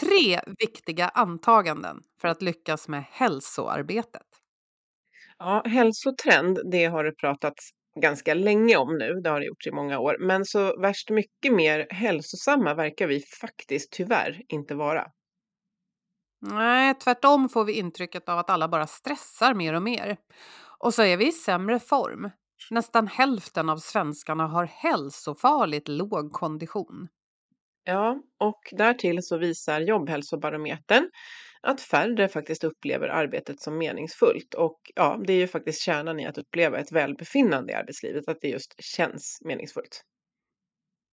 tre viktiga antaganden för att lyckas med hälsoarbetet. Ja, hälsotrend, det har det pratats ganska länge om nu. Det har det gjorts i många år. Men så värst mycket mer hälsosamma verkar vi faktiskt tyvärr inte vara. Nej, tvärtom får vi intrycket av att alla bara stressar mer och mer. Och så är vi i sämre form. Nästan hälften av svenskarna har hälsofarligt låg kondition. Ja, och därtill så visar Jobbhälsobarometern att färre faktiskt upplever arbetet som meningsfullt. Och ja, det är ju faktiskt kärnan i att uppleva ett välbefinnande i arbetslivet, att det just känns meningsfullt.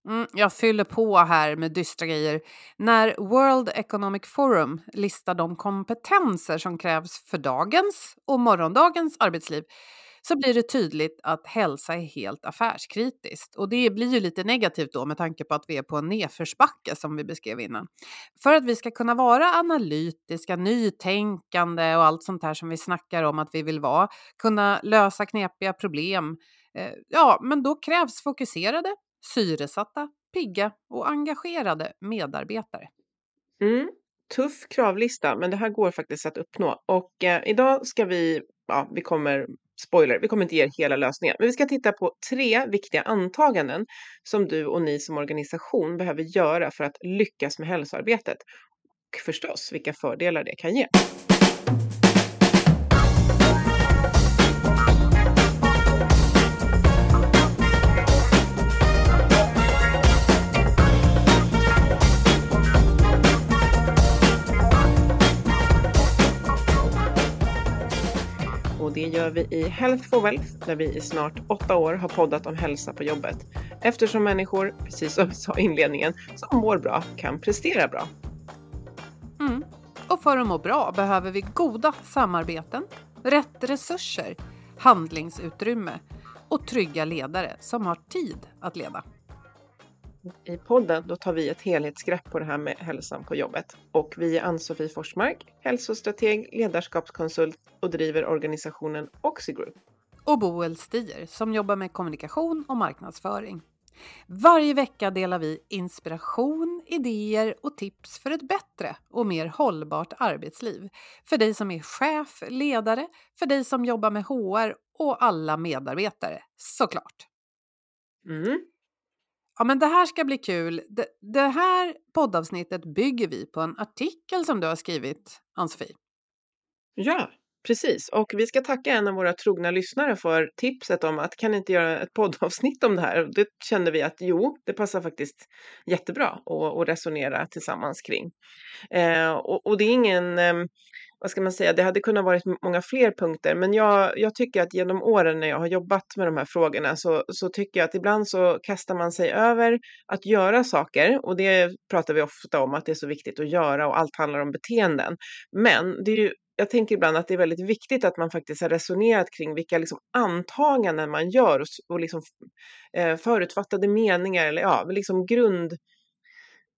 Mm, jag fyller på här med dystra grejer. När World Economic Forum listar de kompetenser som krävs för dagens och morgondagens arbetsliv så blir det tydligt att hälsa är helt affärskritiskt. Och det blir ju lite negativt då med tanke på att vi är på en nedförsbacke som vi beskrev innan. För att vi ska kunna vara analytiska, nytänkande och allt sånt här som vi snackar om att vi vill vara, kunna lösa knepiga problem, eh, ja, men då krävs fokuserade, syresatta, pigga och engagerade medarbetare. Mm, tuff kravlista, men det här går faktiskt att uppnå. Och eh, idag ska vi, ja, vi kommer spoiler, vi kommer inte ge er hela lösningen, men vi ska titta på tre viktiga antaganden som du och ni som organisation behöver göra för att lyckas med hälsoarbetet. Och förstås vilka fördelar det kan ge. Det gör vi i Health for Wealth där vi i snart åtta år har poddat om hälsa på jobbet. Eftersom människor, precis som vi sa i inledningen, som mår bra kan prestera bra. Mm. Och för att må bra behöver vi goda samarbeten, rätt resurser, handlingsutrymme och trygga ledare som har tid att leda. I podden då tar vi ett helhetsgrepp på det här med hälsan på jobbet. Och vi är Ann-Sofie Forsmark, hälsostrateg, ledarskapskonsult och driver organisationen Oxigroup. Och Boel Stier som jobbar med kommunikation och marknadsföring. Varje vecka delar vi inspiration, idéer och tips för ett bättre och mer hållbart arbetsliv. För dig som är chef, ledare, för dig som jobbar med HR och alla medarbetare, såklart. Mm. Ja, men det här ska bli kul. Det, det här poddavsnittet bygger vi på en artikel som du har skrivit, Ann-Sofie. Ja, precis. Och vi ska tacka en av våra trogna lyssnare för tipset om att kan inte göra ett poddavsnitt om det här? Det kände vi att jo, det passar faktiskt jättebra att, att resonera tillsammans kring. Eh, och, och, det är ingen eh, vad ska man säga, det hade kunnat varit många fler punkter, men jag, jag tycker att genom åren när jag har jobbat med de här frågorna så, så tycker jag att ibland så kastar man sig över att göra saker och det pratar vi ofta om att det är så viktigt att göra och allt handlar om beteenden. Men det är ju jag tänker ibland att det är väldigt viktigt att man faktiskt har resonerat kring vilka liksom antaganden man gör och, och liksom, eh, förutfattade meningar eller ja, liksom grund,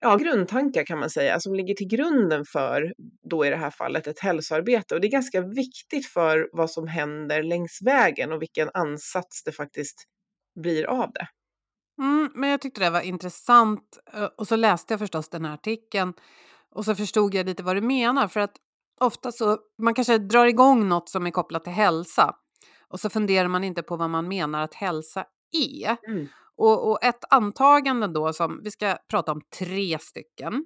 ja, grundtankar kan man säga som ligger till grunden för, då i det här fallet, ett hälsoarbete. Och det är ganska viktigt för vad som händer längs vägen och vilken ansats det faktiskt blir av det. Mm, men jag tyckte det var intressant eh, och så läste jag förstås den här artikeln och så förstod jag lite vad du menar för att ofta så man kanske drar igång något som är kopplat till hälsa och så funderar man inte på vad man menar att hälsa är. Mm. Och, och, ett antagande då som vi ska prata om tre stycken.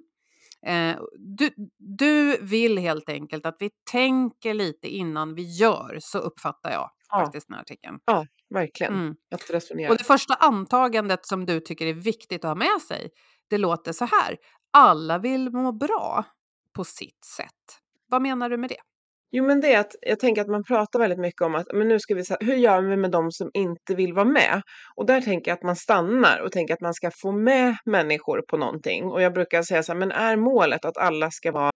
Eh, du, du vill helt enkelt att vi tänker lite innan vi gör, så uppfattar jag ja. faktiskt den här artikeln. Ja, verkligen. Mm. Att resonera. Och det första antagandet som du tycker är viktigt att ha med sig, det låter så här. Alla vill må bra på sitt sätt. Vad menar du med det? Jo, men det är att jag tänker att man pratar väldigt mycket om att men nu ska vi, hur gör vi med de som inte vill vara med? Och där tänker jag att man stannar och tänker att man ska få med människor på någonting. Och jag brukar säga så här, men är målet att alla ska vara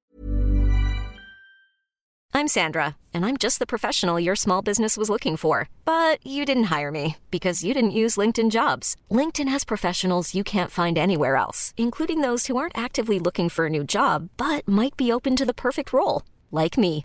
I'm Sandra and I'm just the professional your small business was looking for. But you didn't hire me because you didn't use LinkedIn jobs. LinkedIn has professionals you can't find anywhere else, including those who aren't actively looking for a new job but might be open to the perfect role, like me.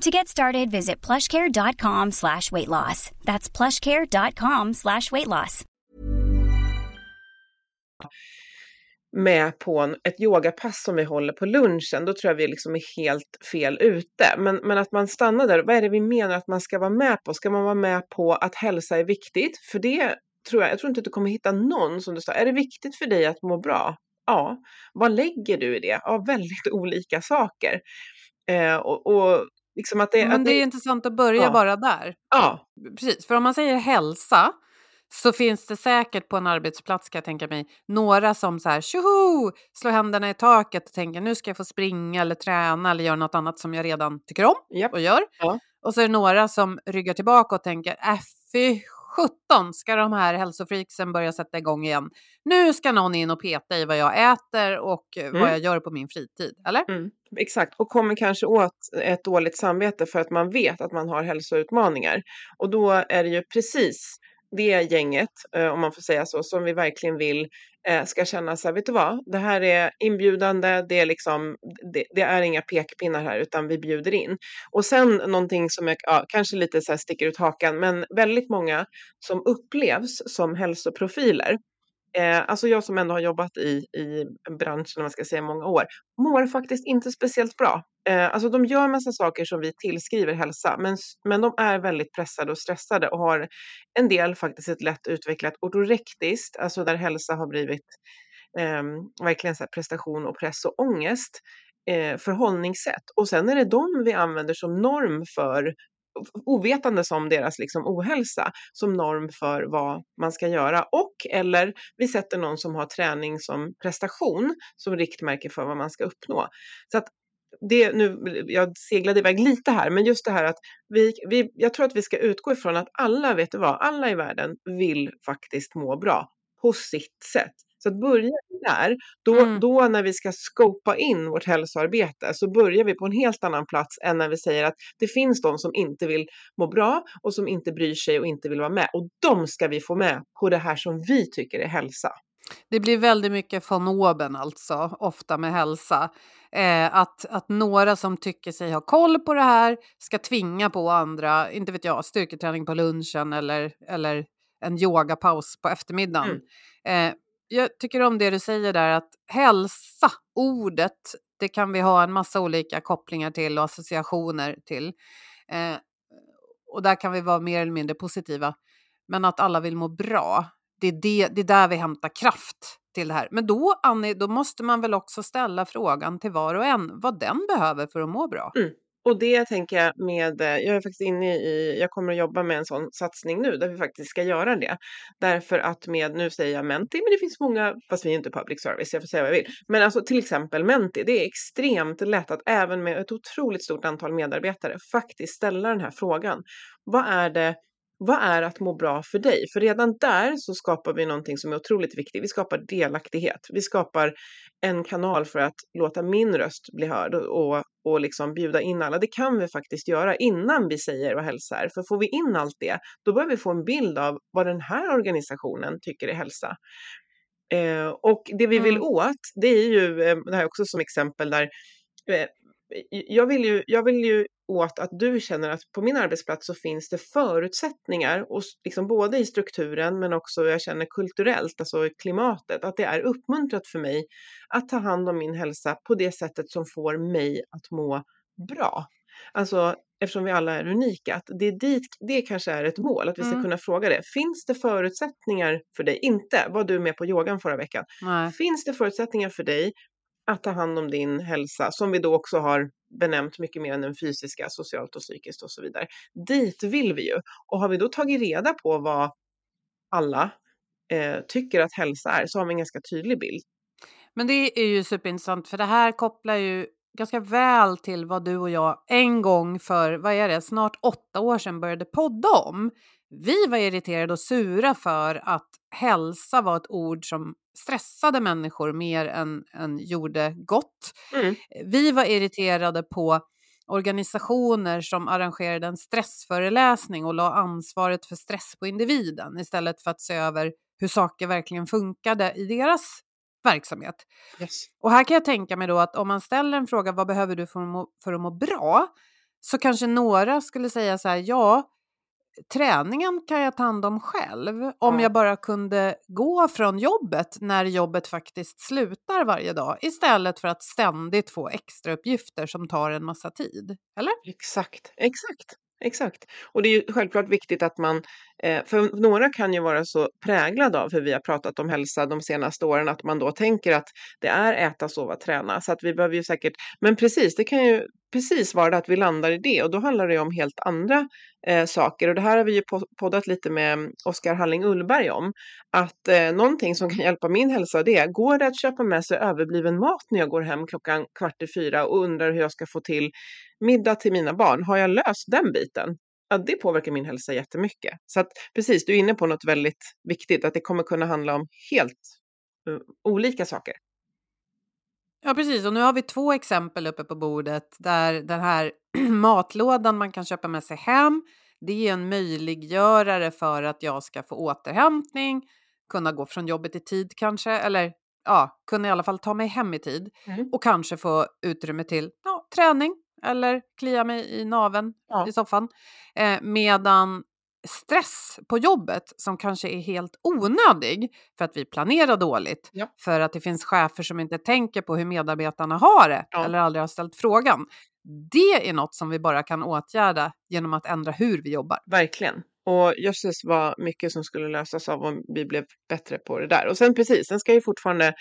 To get started, visit plushcare.com slash weight loss. That's plushcare.com slash weight loss. med på en, ett yogapass som vi håller på lunchen, då tror jag vi liksom är helt fel ute. Men, men att man stannar där, vad är det vi menar att man ska vara med på? Ska man vara med på att hälsa är viktigt? För det tror jag, jag tror inte att du kommer hitta någon som du sa, är det viktigt för dig att må bra? Ja, vad lägger du i det? Ja, väldigt olika saker. Eh, och, och liksom att det, Men att det är intressant att börja Ja. bara där. Ja, Precis, för om man säger hälsa så finns det säkert på en arbetsplats kan jag tänka mig några som så här tjoho slår händerna i taket och tänker nu ska jag få springa eller träna eller göra något annat som jag redan tycker om japp, och gör. Ja. Och så är det några som ryggar tillbaka och tänker äh fy sjutton ska de här hälsofreaksen börja sätta igång igen. Nu ska någon in och peta i vad jag äter och eh, Mm. vad jag gör på min fritid, eller? Mm, exakt, och kommer kanske åt ett dåligt samvete för att man vet att man har hälsoutmaningar. Och då är det ju precis det gänget, eh, om man får säga så, som vi verkligen vill eh, ska känna så här, vet du vad, det här är inbjudande, det är liksom, det, det är inga pekpinnar här, utan vi bjuder in. Och sen någonting som jag, ja, kanske lite så här sticker ut hakan, men väldigt många som upplevs som hälsoprofiler, Eh, alltså jag som ändå har jobbat i, i branschen, man ska säga, i många år, mår faktiskt inte speciellt bra. Eh, alltså de gör massa saker som vi tillskriver hälsa, men, men de är väldigt pressade och stressade och har en del faktiskt ett lätt utvecklat ortorektiskt, alltså där hälsa har blivit eh, verkligen så här prestation och press och ångest eh, förhållningssätt. Och sen är det de vi använder som norm för ovetande om deras liksom ohälsa som norm för vad man ska göra och eller vi sätter någon som har träning som prestation som riktmärke för vad man ska uppnå. Så att det, nu, jag seglade iväg lite här, men just det här att vi, vi, jag tror att vi ska utgå ifrån att alla, vet du vad, alla i världen vill faktiskt må bra på sitt sätt. Så att börja där, då, Mm. då när vi ska skopa in vårt hälsoarbete så börjar vi på en helt annan plats än när vi säger att det finns de som inte vill må bra och som inte bryr sig och inte vill vara med. Och de ska vi få med på det här som vi tycker är hälsa. Det blir väldigt mycket von oben alltså, ofta med hälsa. Eh, att, att några som tycker sig ha koll på det här ska tvinga på andra, inte vet jag, styrketräning på lunchen eller, eller en yogapaus på eftermiddagen. Eh, jag tycker om det du säger där att hälsa, ordet, det kan vi ha en massa olika kopplingar till och associationer till. Eh, och där kan vi vara mer eller mindre positiva. Men att alla vill må bra, det är, det, det är där vi hämtar kraft till det här. Men då, Annie, då måste man väl också ställa frågan till var och en vad den behöver för att må bra. Mm. Och det tänker jag med, jag är faktiskt inne i, jag kommer att jobba med en sån satsning nu där vi faktiskt ska göra det. Därför att med, nu säger jag Menti, men det finns många, fast vi är inte public service, jag får säga vad jag vill. Men alltså till exempel Menti, det är extremt lätt att även med ett otroligt stort antal medarbetare faktiskt ställa den här frågan. Vad är det vad är att må bra för dig? För redan där så skapar vi någonting som är otroligt viktigt. Vi skapar delaktighet. Vi skapar en kanal för att låta min röst bli hörd och, och liksom bjuda in alla. Det kan vi faktiskt göra innan vi säger vad hälsa är. För får vi in allt det, då börjar vi få en bild av vad den här organisationen tycker är hälsa. Eh, och det vi vill Mm. åt, det är ju, eh, det här är också som exempel där eh, jag vill, ju, jag vill ju åt att du känner att på min arbetsplats så finns det förutsättningar, och liksom både i strukturen men också jag känner kulturellt, alltså i klimatet, att det är uppmuntrat för mig att ta hand om min hälsa på det sättet som får mig att må bra. Alltså eftersom vi alla är unika, att det, dit, det kanske är ett mål, att vi ska Mm. kunna fråga det. Finns det förutsättningar för dig, inte var du med på yogan förra veckan, Nej. finns det förutsättningar för dig att ta hand om din hälsa, som vi då också har benämnt mycket mer än den fysiska, socialt och psykiskt och så vidare. Dit vill vi ju. Och har vi då tagit reda på vad alla eh, tycker att hälsa är, så har vi en ganska tydlig bild. Men det är ju superintressant för det här kopplar ju ganska väl till vad du och jag en gång för, vad är det, snart åtta år sedan började podda om. Vi var irriterade och sura för att hälsa var ett ord som stressade människor mer än, än gjorde gott. Mm. Vi var irriterade på organisationer som arrangerade en stressföreläsning och la ansvaret för stress på individen istället för att se över hur saker verkligen funkade i deras verksamhet. Yes. Och här kan jag tänka mig då att om man ställer en fråga vad behöver du för att må, för att må bra? Så kanske några skulle säga så här, ja, träningen kan jag ta hand om själv om Ja. jag bara kunde gå från jobbet när jobbet faktiskt slutar varje dag istället för att ständigt få extra uppgifter som tar en massa tid. Eller? Exakt, exakt, exakt. Och det är ju självklart viktigt att man, eh, för några kan ju vara så präglade av hur vi har pratat om hälsa de senaste åren att man då tänker att det är äta, sova, träna. Så att vi behöver ju säkert, men precis, det kan ju precis var det att vi landar i det och då handlar det om helt andra eh, saker. Och det här har vi ju poddat lite med mm, Oskar Halling Ullberg om. Att eh, någonting som kan hjälpa min hälsa det är, går det att köpa med sig överbliven mat när jag går hem klockan kvart i fyra och undrar hur jag ska få till middag till mina barn, har jag löst den biten? Ja, det påverkar min hälsa jättemycket. Så att precis, du är inne på något väldigt viktigt, att det kommer kunna handla om helt uh, olika saker. Ja, precis. Och nu har vi två exempel uppe på bordet där den här matlådan man kan köpa med sig hem, det är en möjliggörare för att jag ska få återhämtning, kunna gå från jobbet i tid kanske, eller ja, kunna i alla fall ta mig hem i tid Mm. och kanske få utrymme till ja, träning eller klia mig i naven Ja. i soffan. Eh, medan stress på jobbet som kanske är helt onödig för att vi planerar dåligt, Ja. för att det finns chefer som inte tänker på hur medarbetarna har det Ja. eller aldrig har ställt frågan. Det är något som vi bara kan åtgärda genom att ändra hur vi jobbar. Verkligen. Och jösses vad mycket som skulle lösas av om vi blev bättre på det där. Och sen precis, sen ska ju fortfarande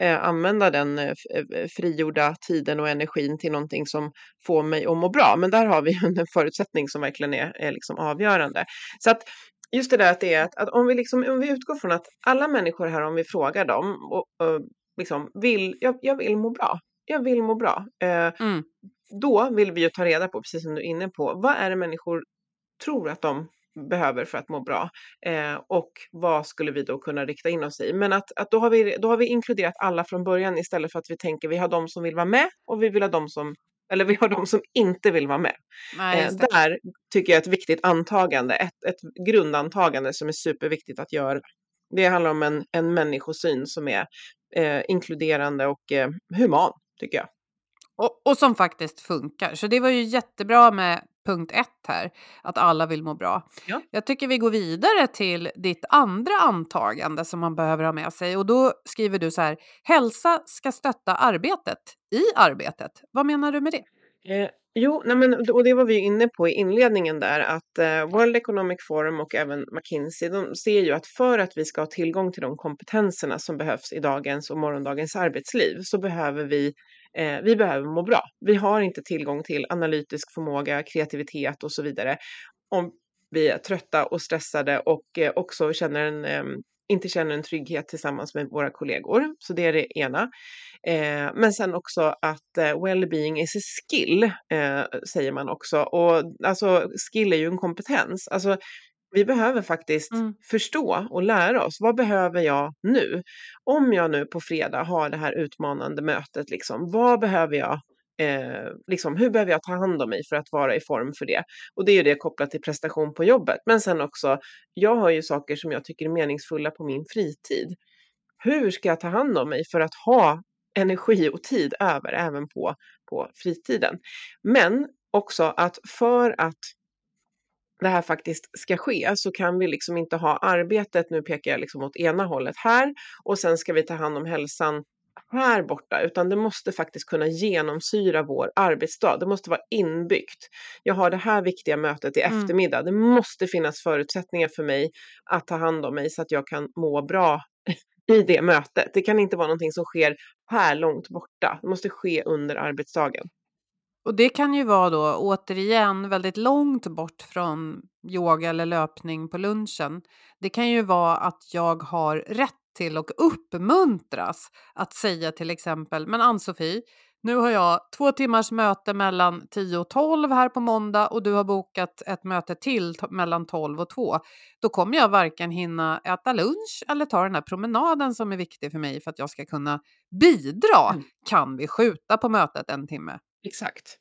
eh, använda den eh, eh, frigjorda tiden och energin till någonting som får mig att må bra. Men där har vi en förutsättning som verkligen är, är liksom avgörande. Så att just det där att det är att, att om, vi liksom, om vi utgår från att alla människor här, om vi frågar dem, och, och liksom vill, jag, jag vill må bra. Jag vill må bra. Eh, Mm. då vill vi ju ta reda på, precis som du är inne på, vad är det människor tror att de behöver för att må bra eh, och vad skulle vi då kunna rikta in oss i. Men att, att då, har vi, då har vi inkluderat alla från början istället för att vi tänker vi har de som vill vara med och vi vill ha de som eller vi har de som inte vill vara med. Nej, Eh, där tycker jag ett viktigt antagande, ett, ett grundantagande som är superviktigt att göra. Det handlar om en, en människosyn som är eh, inkluderande och eh, human, tycker jag. Och, och som faktiskt funkar. Så det var ju jättebra med punkt ett här, att alla vill må bra. Ja. Jag tycker vi går vidare till ditt andra antagande som man behöver ha med sig. Och då skriver du så här, hälsa ska stötta arbetet i arbetet. Vad menar du med det? Eh, jo, nej men, och det var vi inne på i inledningen där att eh, World Economic Forum och även McKinsey de ser ju att för att vi ska ha tillgång till de kompetenserna som behövs i dagens och morgondagens arbetsliv så behöver vi eh, vi behöver må bra. Vi har inte tillgång till analytisk förmåga, kreativitet och så vidare om vi är trötta och stressade och eh, också känner en, eh, inte känner en trygghet tillsammans med våra kollegor. Så det är det ena. Eh, men sen också att eh, well-being is a skill, eh, säger man också. Och alltså skill är ju en kompetens. Alltså, vi behöver faktiskt Mm. förstå och lära oss. Vad behöver jag nu? Om jag nu på fredag har det här utmanande mötet, liksom, vad behöver jag? Eh, liksom, hur behöver jag ta hand om mig för att vara i form för det? Och det är ju det kopplat till prestation på jobbet. Men sen också, jag har ju saker som jag tycker är meningsfulla på min fritid. Hur ska jag ta hand om mig för att ha energi och tid över även på, på fritiden? Men också att för att det här faktiskt ska ske så kan vi liksom inte ha arbetet, nu pekar jag liksom åt ena hållet här och sen ska vi ta hand om hälsan här borta, utan det måste faktiskt kunna genomsyra vår arbetsdag. Det måste vara inbyggt. Jag har det här viktiga mötet i Mm. eftermiddag. Det måste finnas förutsättningar för mig att ta hand om mig så att jag kan må bra i det mötet. Det kan inte vara någonting som sker här långt borta. Det måste ske under arbetsdagen. Och det kan ju vara då återigen väldigt långt bort från yoga eller löpning på lunchen. Det kan ju vara att jag har rätt till och uppmuntras att säga till exempel, men Ann-Sofie, nu har jag två timmars möte mellan 10 och 12 här på måndag och du har bokat ett möte till mellan 12 och 2. Då kommer jag varken hinna äta lunch eller ta den här promenaden som är viktig för mig för att jag ska kunna bidra. Mm. Kan vi skjuta på mötet en timme? Exakt.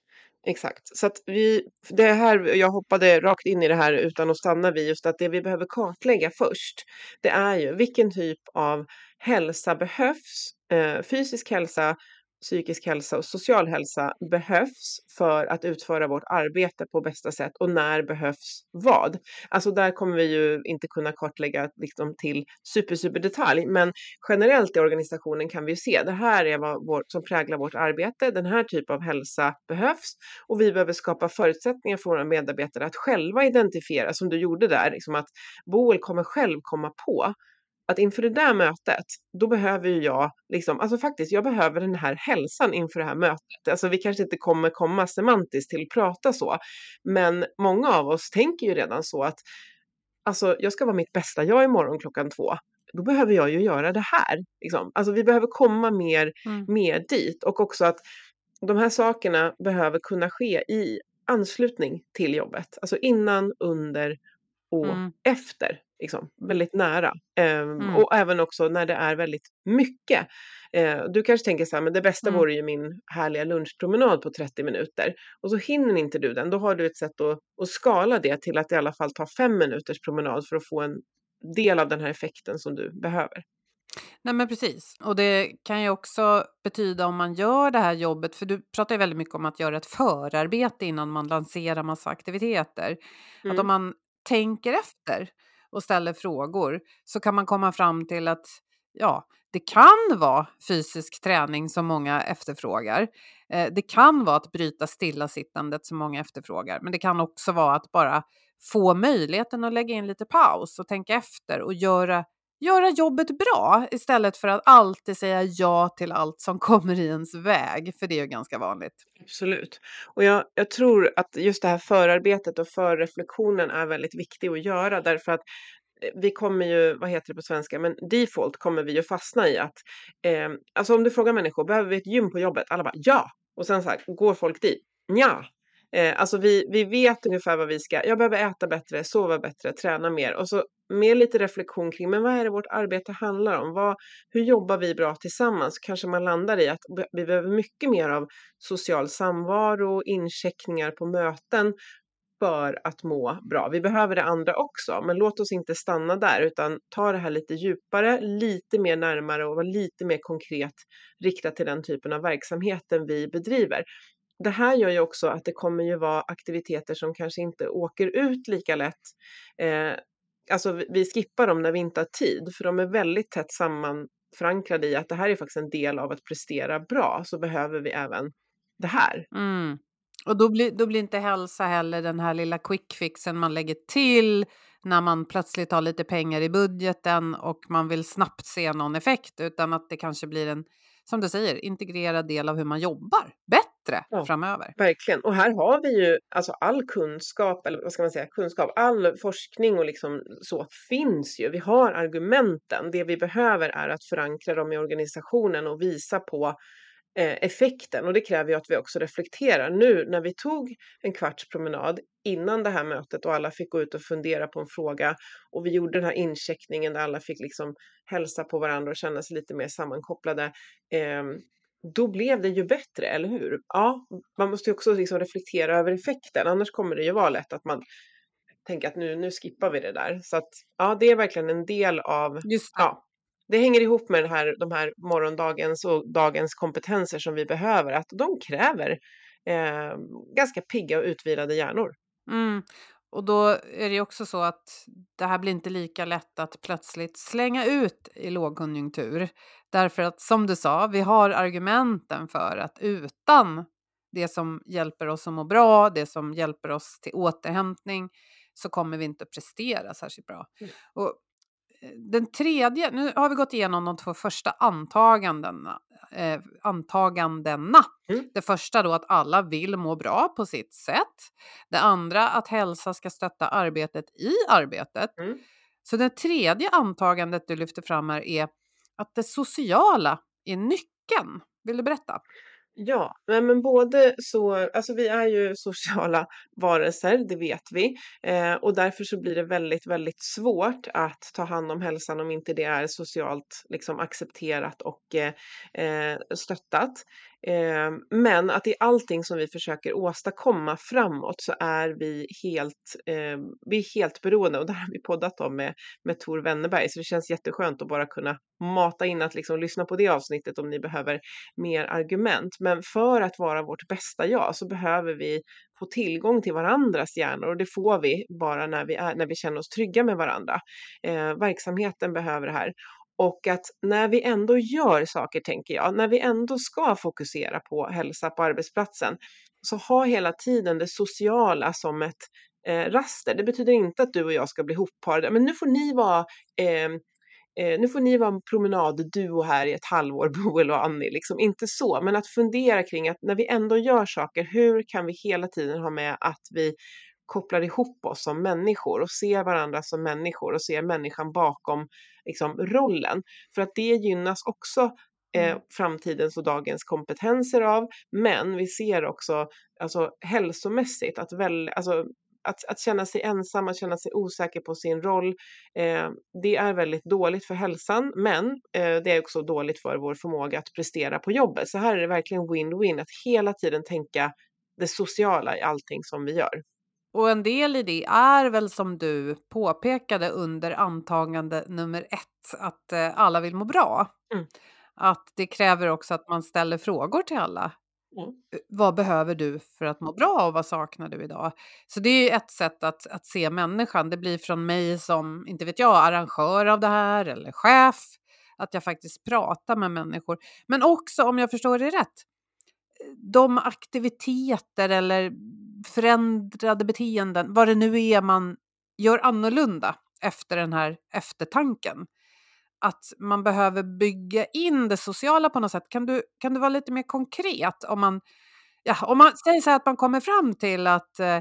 Exakt. Så att vi, det här, jag hoppade rakt in i det här utan att stanna vid just att det vi behöver kartlägga först, det är ju vilken typ av hälsa behövs, eh, fysisk hälsa, psykisk hälsa och social hälsa behövs för att utföra vårt arbete på bästa sätt och när behövs vad? Alltså där kommer vi ju inte kunna kartlägga liksom till super, super detalj, men generellt i organisationen kan vi ju se det här är vad vår, som präglar vårt arbete. Den här typen av hälsa behövs och vi behöver skapa förutsättningar för våra medarbetare att själva identifiera som du gjorde där, liksom att Boel kommer själv komma på att inför det där mötet, då behöver ju jag, liksom, alltså faktiskt, jag behöver den här hälsan inför det här mötet. Alltså vi kanske inte kommer komma semantiskt till att prata så, men många av oss tänker ju redan så att alltså jag ska vara mitt bästa jag imorgon klockan två. Då behöver jag ju göra det här. Liksom. Alltså vi behöver komma mer, Mm. mer dit och också att de här sakerna behöver kunna ske i anslutning till jobbet. Alltså innan, under och Mm. efter. Liksom, väldigt nära. Ehm, Mm. Och även också när det är väldigt mycket. Eh, du kanske tänker så här, men det bästa Mm. vore ju min härliga lunchpromenad på 30 minuter. Och så hinner inte du den, då har du ett sätt att, att skala det till att i alla fall ta fem minuters promenad för att få en del av den här effekten som du behöver. Nej men precis. Och det kan ju också betyda om man gör det här jobbet, för du pratar ju väldigt mycket om att göra ett förarbete innan man lanserar massa aktiviteter. Att Mm. om man tänker efter och ställer frågor så kan man komma fram till att ja, det kan vara fysisk träning som många efterfrågar. Eh, det kan vara att bryta stillasittandet som många efterfrågar, men det kan också vara att bara få möjligheten att lägga in lite paus och tänka efter och göra göra jobbet bra istället för att alltid säga ja till allt som kommer i ens väg, för det är ju ganska vanligt. Absolut. Och jag, jag tror att just det här förarbetet och förreflektionen är väldigt viktig att göra därför att eh, vi kommer ju, vad heter det på svenska, men default kommer vi ju fastna i att, eh, alltså om du frågar människor, behöver vi ett gym på jobbet? Alla bara ja! Och sen så här, går folk dit? Nja. Eh, alltså vi, vi vet ungefär vad vi ska, jag behöver äta bättre, sova bättre, träna mer. Och så med lite reflektion kring, men vad är det vårt arbete handlar om? Vad, hur jobbar vi bra tillsammans? Kanske man landar i att vi behöver mycket mer av social samvaro, incheckningar på möten för att må bra. Vi behöver det andra också, men låt oss inte stanna där utan ta det här lite djupare, lite mer närmare och vara lite mer konkret riktat till den typen av verksamheten vi bedriver. Det här gör ju också att det kommer ju vara aktiviteter som kanske inte åker ut lika lätt. Eh, alltså vi- skippar dem när vi inte har tid, för de är väldigt tätt sammanförankrade i att det här är faktiskt en del av att prestera bra, så behöver vi även det här. Mm. Och då blir, då blir inte hälsa heller den här lilla quick fixen man lägger till när man plötsligt har lite pengar i budgeten och man vill snabbt se någon effekt, utan att det kanske blir en, som du säger, integrerad del av hur man jobbar bättre Ja. framöver. Verkligen. Och här har vi ju alltså all kunskap, eller vad ska man säga, kunskap, all forskning och liksom så finns ju. Vi har argumenten. Det vi behöver är att förankra dem i organisationen och visa på eh, effekten. Och det kräver ju att vi också reflekterar. Nu när vi tog en kvarts promenad innan det här mötet och alla fick gå ut och fundera på en fråga och vi gjorde den här incheckningen där alla fick liksom hälsa på varandra och känna sig lite mer sammankopplade. Då blev det ju bättre, eller hur? Ja, man måste ju också liksom reflektera över effekten, annars kommer det ju vara lätt att man tänker att nu, nu skippar vi det där. Så att ja, det är verkligen en del av, Just det. ja, det hänger ihop med här, de här morgondagens och dagens kompetenser som vi behöver, att de kräver eh, ganska pigga och utvilade hjärnor. Mm. Och då är det också så att det här blir inte lika lätt att plötsligt slänga ut i lågkonjunktur. Därför att som du sa, vi har argumenten för att utan det som hjälper oss att må bra, det som hjälper oss till återhämtning, så kommer vi inte att prestera särskilt bra. Mm. Och eh, den tredje, nu har vi gått igenom de två första antagandena. Eh, antagandena. Mm. Det första då att alla vill må bra på sitt sätt. Det andra att hälsa ska stötta arbetet i arbetet. Mm. Så det tredje antagandet du lyfter fram här är att det sociala är nyckeln. Vill du berätta? Ja, men både så, alltså vi är ju sociala varelser, det vet vi. Eh, och därför så blir det väldigt, väldigt svårt att ta hand om hälsan om inte det är socialt liksom, accepterat och eh, eh stöttat. Ehm, men att i allting som vi försöker åstadkomma framåt så är vi helt, eh, vi är helt beroende och det här har vi poddat om med, med Tor Wennerberg så det känns jätteskönt att bara kunna mata in att liksom lyssna på det avsnittet om ni behöver mer argument. Men för att vara vårt bästa jag så behöver vi få tillgång till varandras hjärnor och det får vi bara när vi, är, när vi känner oss trygga med varandra. Eh, verksamheten behöver det här. Och att när vi ändå gör saker, tänker jag, när vi ändå ska fokusera på hälsa på arbetsplatsen, så ha hela tiden det sociala som ett eh, raster. Det betyder inte att du och jag ska bli hopparade, men nu får ni vara eh, Eh, nu får ni vara en promenadduo här i ett halvår, Boel och Annie. Liksom inte så, men att fundera kring att när vi ändå gör saker, hur kan vi hela tiden ha med att vi kopplar ihop oss som människor och ser varandra som människor och ser människan bakom liksom, rollen. För att det gynnas också eh, framtidens och dagens kompetenser av, men vi ser också alltså, hälsomässigt att väl, alltså, att, att känna sig ensam, att känna sig osäker på sin roll, eh, det är väldigt dåligt för hälsan, men eh, det är också dåligt för vår förmåga att prestera på jobbet. Så här är det verkligen win-win, att hela tiden tänka det sociala i allting som vi gör. Och en del i det är väl som du påpekade under antagande nummer ett, att eh, alla vill må bra. Mm. Att det kräver också att man ställer frågor till alla. Mm. Eh, Vad behöver du för att må bra och vad saknar du idag? Så det är ju ett sätt att, att se människan. Det blir från mig som, inte vet jag, arrangör av det här eller chef. Att jag faktiskt pratar med människor. Men också, om jag förstår det rätt, de aktiviteter eller förändrade beteenden, vad det nu är man gör annorlunda efter den här eftertanken. Att man behöver bygga in det sociala på något sätt. Kan du, kan du vara lite mer konkret? Om man, ja, om man säger så här att man kommer fram till att eh,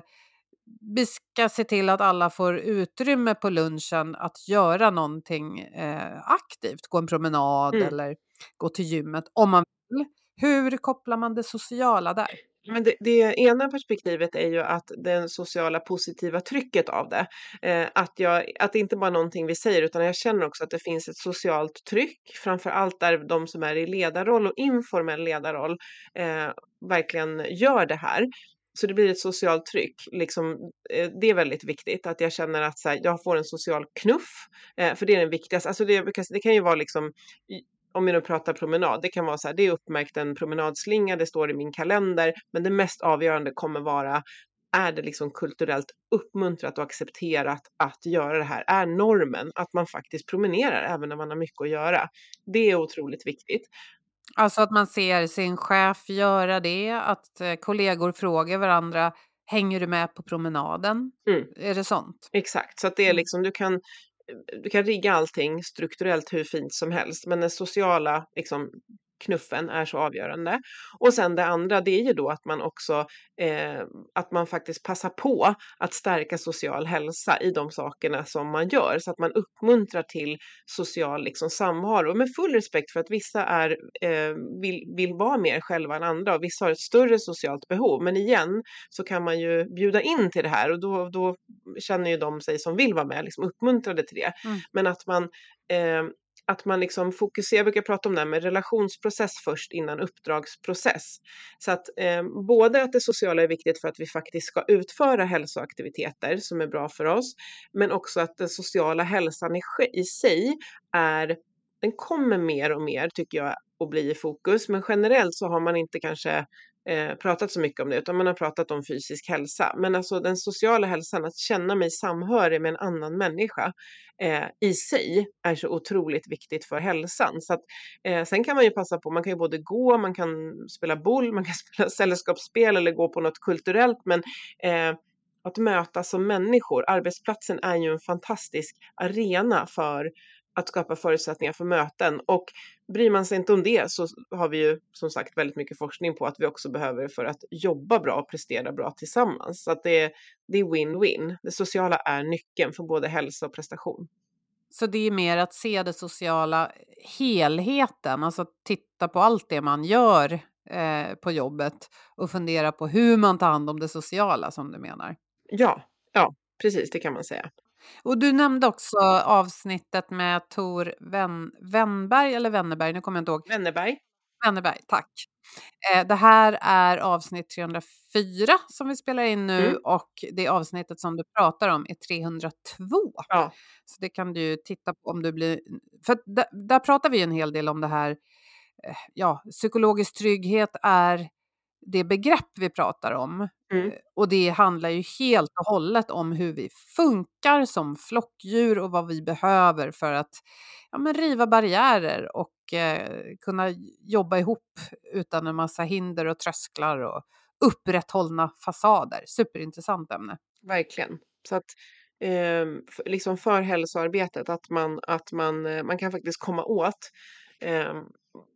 vi ska se till att alla får utrymme på lunchen att göra någonting eh, aktivt, gå en promenad Mm. eller gå till gymmet om man vill. Hur kopplar man det sociala där? Men det, det ena perspektivet är ju att det sociala positiva trycket av det. Eh, att, jag, att det inte bara är någonting vi säger utan jag känner också att det finns ett socialt tryck. Framför allt där de som är i ledarroll och informell ledarroll eh, verkligen gör det här. Så det blir ett socialt tryck. Liksom, eh, det är väldigt viktigt att jag känner att så här, jag får en social knuff. Eh, för det är den viktigaste. Alltså det, det kan ju vara liksom om vi nu pratar promenad, det kan vara så här, det är uppmärkt en promenadslinga, det står i min kalender, men det mest avgörande kommer vara är det liksom kulturellt uppmuntrat och accepterat att göra det här? Är normen att man faktiskt promenerar även när man har mycket att göra? Det är otroligt viktigt. Alltså att man ser sin chef göra det, att eh, kollegor frågar varandra, hänger du med på promenaden? Mm. Är det sånt? Exakt, så att det är Mm. liksom, du kan, du kan rigga allting strukturellt hur fint som helst, men den sociala liksom, knuffen är så avgörande. Och sen det andra, det är ju då att man också, eh, att man faktiskt passar på att stärka social hälsa i de sakerna som man gör, så att man uppmuntrar till social liksom, samvaro med full respekt för att vissa är, eh, vill, vill vara mer själva än andra och vissa har ett större socialt behov. Men igen så kan man ju bjuda in till det här och då, då känner ju de sig som vill vara med liksom uppmuntrade till det. Mm. Men att man eh, att man liksom fokuserar, jag brukar prata om det här med relationsprocess först innan uppdragsprocess. Så att eh, både att det sociala är viktigt för att vi faktiskt ska utföra hälsoaktiviteter som är bra för oss, men också att den sociala hälsan i, i sig är, den kommer mer och mer tycker jag att bli i fokus, men generellt så har man inte kanske eh, pratat så mycket om det, utan man har pratat om fysisk hälsa. Men alltså den sociala hälsan, att känna mig samhörig med en annan människa eh, i sig är så otroligt viktigt för hälsan. Så att, eh, sen kan man ju passa på, man kan ju både gå, man kan spela boll, man kan spela sällskapsspel eller gå på något kulturellt, men eh, att mötas som människor. Arbetsplatsen är ju en fantastisk arena för att skapa förutsättningar för möten och bryr man sig inte om det så har vi ju som sagt väldigt mycket forskning på att vi också behöver för att jobba bra och prestera bra tillsammans. Så att det är, det win-win. Det sociala är nyckeln för både hälsa och prestation. Så det är mer att se det sociala helheten, alltså titta på allt det man gör eh, på jobbet och fundera på hur man tar hand om det sociala som du menar. Ja, ja, precis det kan man säga. Och du nämnde också avsnittet med Tor Wen Wennberg eller Wennerberg, nu kommer jag inte ihåg. Wennerberg. Wennerberg, tack. Eh, det här är avsnitt 304 som vi spelar in nu mm. och det avsnittet som du pratar om är 302. Ja. Så det kan du titta på om du blir... För där, där pratar vi en hel del om det här, eh, ja, psykologisk trygghet är det begrepp vi pratar om. Mm. Eh, och det handlar ju helt och hållet om hur vi funkar som flockdjur och vad vi behöver för att ja, men riva barriärer och eh, kunna jobba ihop utan en massa hinder och trösklar och upprätthållna fasader. Superintressant ämne. Verkligen. Så att eh, liksom för hälsoarbetet, att man, att man, eh, man kan faktiskt komma åt eh,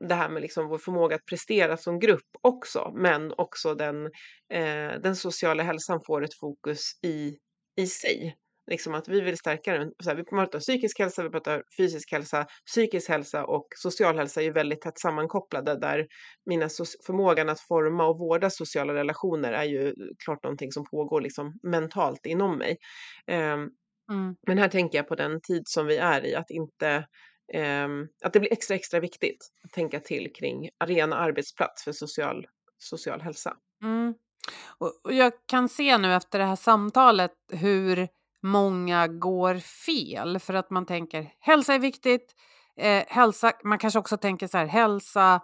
det här med liksom vår förmåga att prestera som grupp också, men också den, eh, den sociala hälsan får ett fokus i, i sig. Liksom att vi vill stärka den. Så här, vi pratar psykisk hälsa, vi pratar fysisk hälsa, psykisk hälsa och social hälsa är ju väldigt tätt sammankopplade där mina förmågan att forma och vårda sociala relationer är ju klart någonting som pågår liksom mentalt inom mig. Eh, mm. Men här tänker jag på den tid som vi är i, att inte Ehm, att det blir extra, extra viktigt att tänka till kring arena arbetsplats för social, social hälsa. Mm. Och jag kan se nu efter det här samtalet hur många går fel för att man tänker hälsa är viktigt. Eh, hälsa, man kanske också tänker så här, hälsa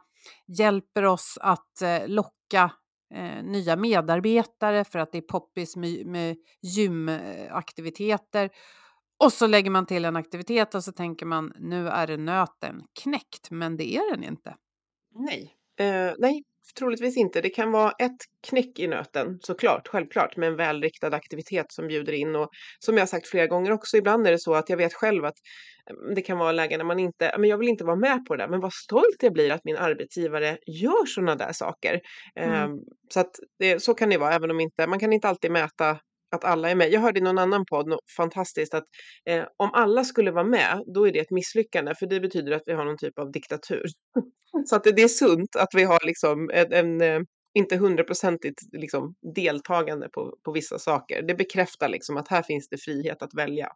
hjälper oss att eh, locka eh, nya medarbetare för att det är poppis med, med gymaktiviteter. Eh, och så lägger man till en aktivitet och så tänker man nu är det nöten knäckt, men det är den inte. Nej, eh, nej, troligtvis inte. Det kan vara ett knäck i nöten, såklart, självklart, med en välriktad aktivitet som bjuder in. Och som jag sagt flera gånger också, ibland är det så att jag vet själv att mm, det kan vara lägen när man inte, men jag vill inte vara med på det där, men vad stolt jag blir att min arbetsgivare gör sådana där saker. Mm. Eh, så att det, så kan det vara, även om inte, man kan inte alltid mäta att alla är med. Jag hörde i någon annan podd något fantastiskt att eh, om alla skulle vara med, då är det ett misslyckande, för det betyder att vi har någon typ av diktatur. Så att det, det är sunt att vi har liksom en, en eh, inte hundraprocentigt liksom, deltagande på, på vissa saker. Det bekräftar liksom att här finns det frihet att välja.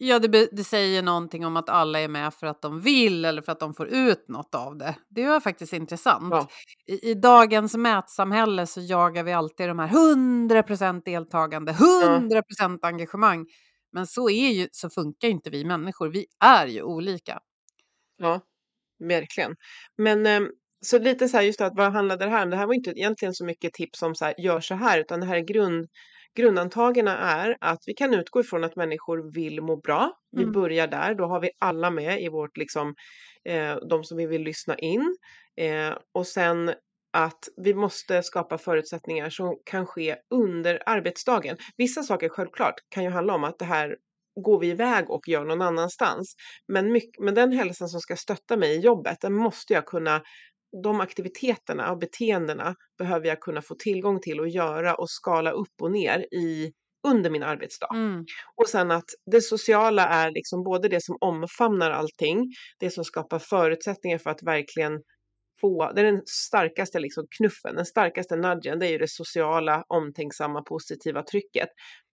Ja, det, det, säger någonting om att alla är med för att de vill eller för att de får ut något av det. Det var faktiskt intressant. Ja. I, I, dagens mätsamhälle så jagar vi alltid de här 100% deltagande, 100% ja. engagemang. Men så, är ju, så funkar ju inte vi människor. Vi är ju olika. Ja, verkligen. Men ehm, så lite så här just att vad handlade det här om? Det här var inte egentligen så mycket tips om så här, gör så här, utan det här är grund Grundantagerna är att vi kan utgå ifrån att människor vill må bra. Vi mm. börjar där, då har vi alla med i vårt, liksom, eh, de som vi vill lyssna in. Eh, och sen att vi måste skapa förutsättningar som kan ske under arbetsdagen. Vissa saker självklart kan ju handla om att det här går vi iväg och gör någon annanstans. Men, mycket, men den hälsan som ska stötta mig i jobbet, den måste jag kunna de aktiviteterna och beteendena behöver jag kunna få tillgång till och göra och skala upp och ner i under min arbetsdag. Mm. Och sen att det sociala är liksom både det som omfamnar allting, det som skapar förutsättningar för att verkligen få, det är den starkaste liksom knuffen, den starkaste nudgen, det är ju det sociala, omtänksamma, positiva trycket.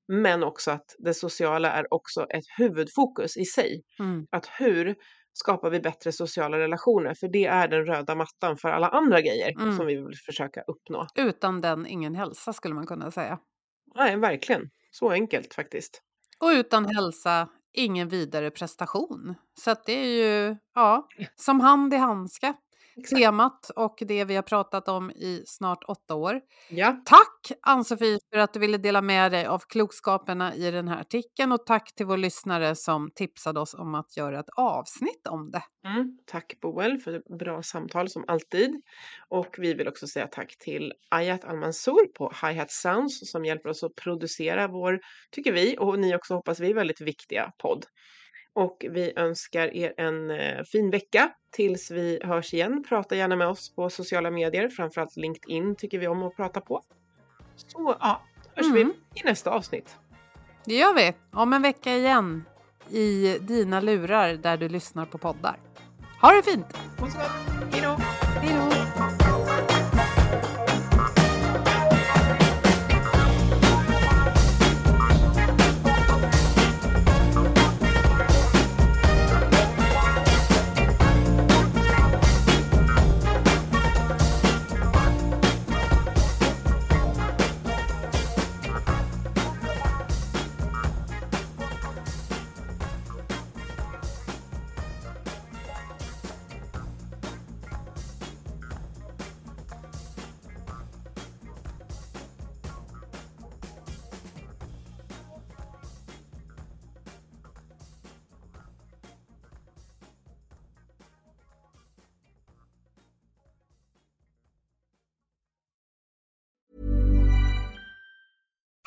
Men också att det sociala är också ett huvudfokus i sig. Mm. Att hur skapar vi bättre sociala relationer. För det är den röda mattan för alla andra grejer mm. som vi vill försöka uppnå. Utan den ingen hälsa skulle man kunna säga. Nej, verkligen. Så enkelt faktiskt. Och utan hälsa ingen vidare prestation. Så att det är ju ja, som hand i handska. temat och det vi har pratat om i snart åtta år. Ja, Tack Ann-Sofie för att du ville dela med dig av klokskaperna i den här artikeln och tack till vår lyssnare som tipsade oss om att göra ett avsnitt om det. mm, tack Boel för bra samtal som alltid. Och vi vill också säga tack till Ayat Almansour på Hi-Hat Sounds som hjälper oss att producera vår, tycker vi, och ni också hoppas vi, väldigt viktiga podd. Och vi önskar er en eh, fin vecka tills vi hörs igen. Prata gärna med oss på sociala medier, framförallt LinkedIn tycker vi om att prata på. Så ja, hörs Mm. vi i nästa avsnitt. Det gör vi om en vecka igen i dina lurar där du lyssnar på poddar. Ha det fint! Hej då! Hej då!